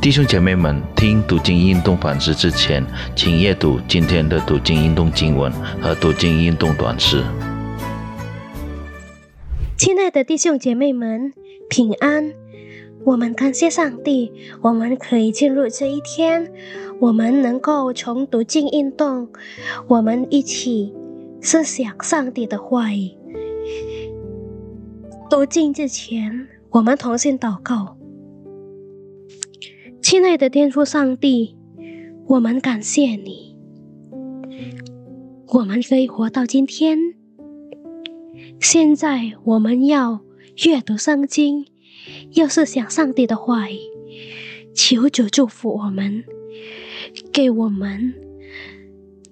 弟兄姐妹们，听读经运动反思之前，请阅读今天的读经运动经文和读经运动短诗。亲爱的弟兄姐妹们，平安！我们感谢上帝，我们可以进入这一天，我们能够从读经运动，我们一起思想上帝的话语。读经之前，我们同心祷告。亲爱的天父上帝，我们感谢你，我们可以活到今天。现在我们要阅读圣经，又是想上帝的话语，求主祝福我们，给我们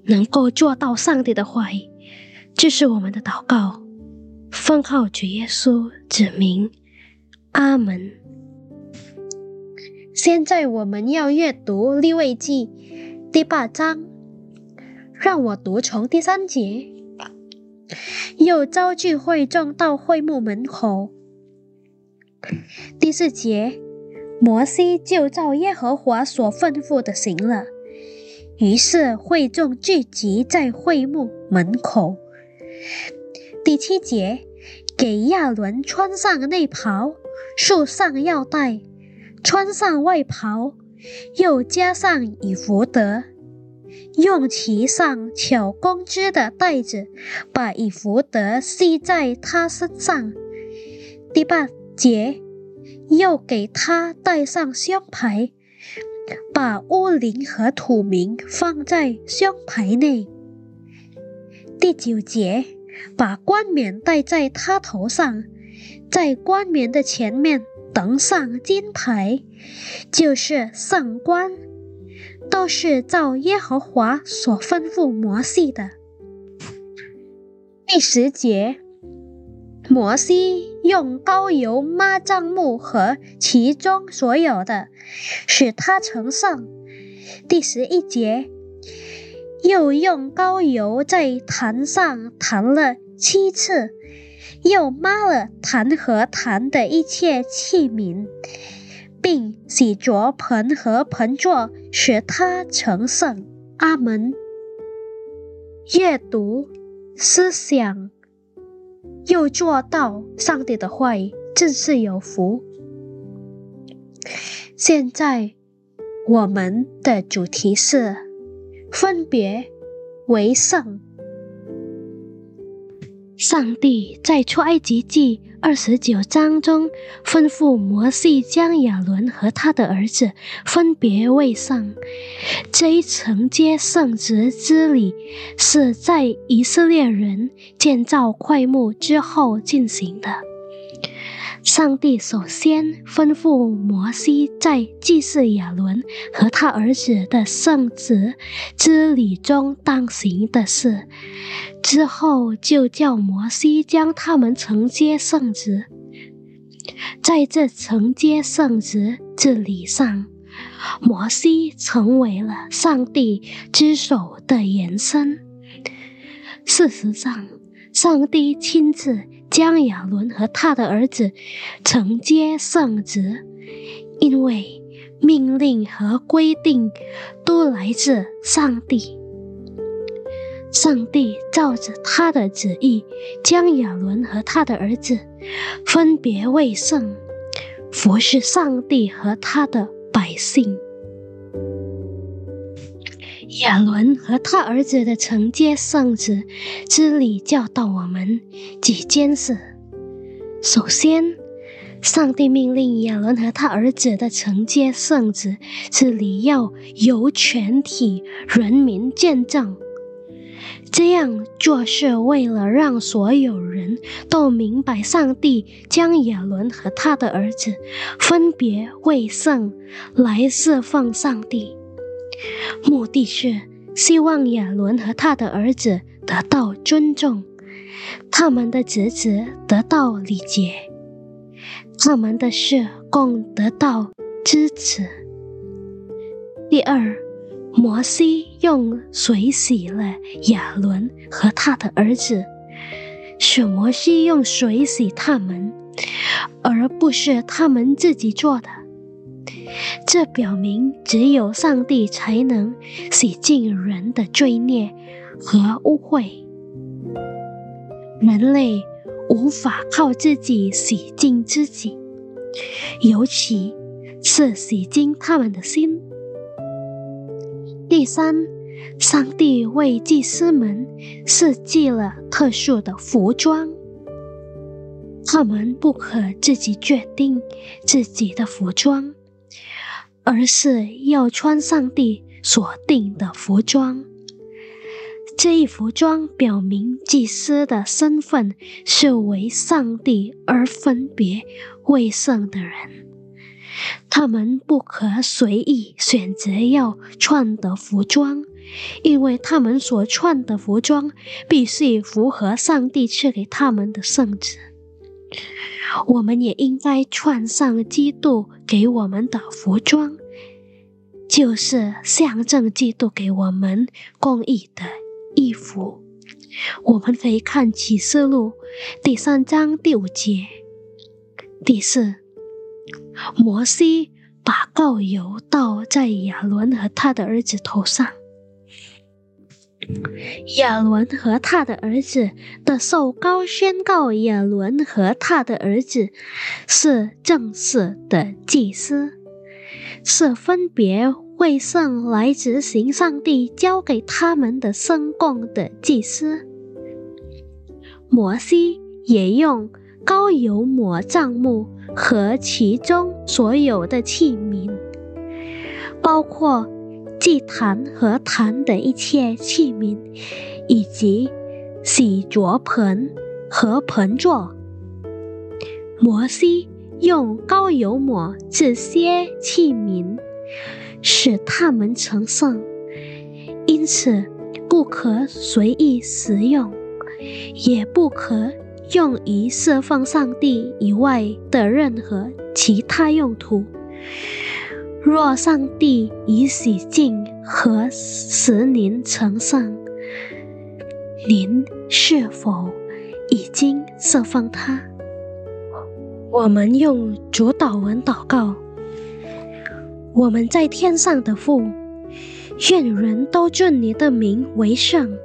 能够做到上帝的话语，这是我们的祷告。奉靠主耶稣指明，阿门。现在我们要阅读立位记第八章，让我读从第三节。又召聚会众到会幕门口。第四节，摩西就照耶和华所吩咐的行了。于是会众聚集在会幕门口。第七节，给亚伦穿上内袍，束上腰带。穿上外袍，又加上以福德，用其上巧工织的带子，把以福德系在他身上。第八节，又给他戴上胸牌，把乌灵和土名放在胸牌内。第九节，把冠冕戴在他头上，在冠冕的前面。登上金牌，就是上官，都是照耶和华所吩咐摩西的。第十节，摩西用膏油抹帐幕和其中所有的，使他成圣。第十一节，又用膏油在坛上弹了七次。又抹了坛和坛的一切器皿，并洗濯盆和盆座，使它成圣。阿门。阅读、思想，又做到上帝的话语，真是有福。现在我们的主题是分别为圣。上帝在出埃及记二十九章中吩咐摩西将亚伦和他的儿子分别为上。这一承接圣职之礼是在以色列人建造会幕之后进行的。上帝首先吩咐摩西在祭祀亚伦和他儿子的圣职之礼中当行的事，之后就叫摩西将他们承接圣职。在这承接圣职之礼上，摩西成为了上帝之手的延伸。事实上，上帝亲自。江亚伦和他的儿子承接圣职，因为命令和规定都来自上帝。上帝照着他的旨意，将亚伦和他的儿子分别为圣，服侍上帝和他的百姓。亚伦和他儿子的承接圣旨之礼教导我们几件事。首先，上帝命令亚伦和他儿子的承接圣旨之礼要由全体人民见证。这样做是为了让所有人都明白，上帝将亚伦和他的儿子分别为圣，来侍奉上帝。目的是希望亚伦和他的儿子得到尊重，他们的侄子得到理解，他们的事供得到支持。第二，摩西用水洗了亚伦和他的儿子，是摩西用水洗他们，而不是他们自己做的。这表明只有上帝才能洗净人的罪孽和污秽，人类无法靠自己洗净自己，尤其是洗净他们的心。第三，上帝为祭司们设计了特殊的服装，他们不可自己决定自己的服装，而是要穿上帝所定的服装。这一服装表明祭司的身份是为上帝而分别为圣的人。他们不可随意选择要穿的服装，因为他们所穿的服装必须符合上帝赐给他们的圣旨。我们也应该穿上基督给我们的服装，就是象征基督给我们公义的衣服。我们可以看启示录第三章第五节、第四。摩西把膏油倒在亚伦和他的儿子头上。亚伦和他的儿子的受膏宣告，亚伦和他的儿子是正式的祭司，是分别为圣来执行上帝交给他们的圣供的祭司。摩西也用高油抹帐幕。和其中所有的器皿，包括祭坛和坛的一切器皿，以及洗濯盆和盆座。摩西用膏油抹这些器皿，使它们成圣，因此不可随意使用，也不可。用于释放上帝以外的任何其他用途。若上帝已洗净和使您成圣，您是否已经释放他？我们用主导文祷告：我们在天上的父，愿人都尊你的名为圣，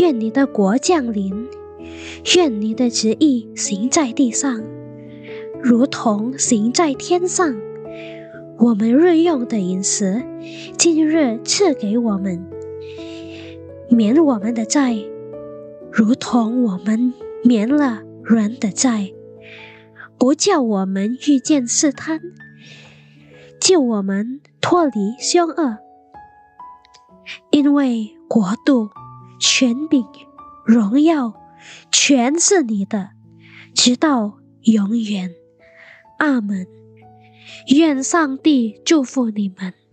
愿你的国降临。愿你的旨意行在地上，如同行在天上。我们日用的饮食，今日赐给我们，免我们的债，如同我们免了人的债，不叫我们遇见试探，救我们脱离凶恶。因为国度、权柄、荣耀。全是你的，直到永远。阿门。愿上帝祝福你们。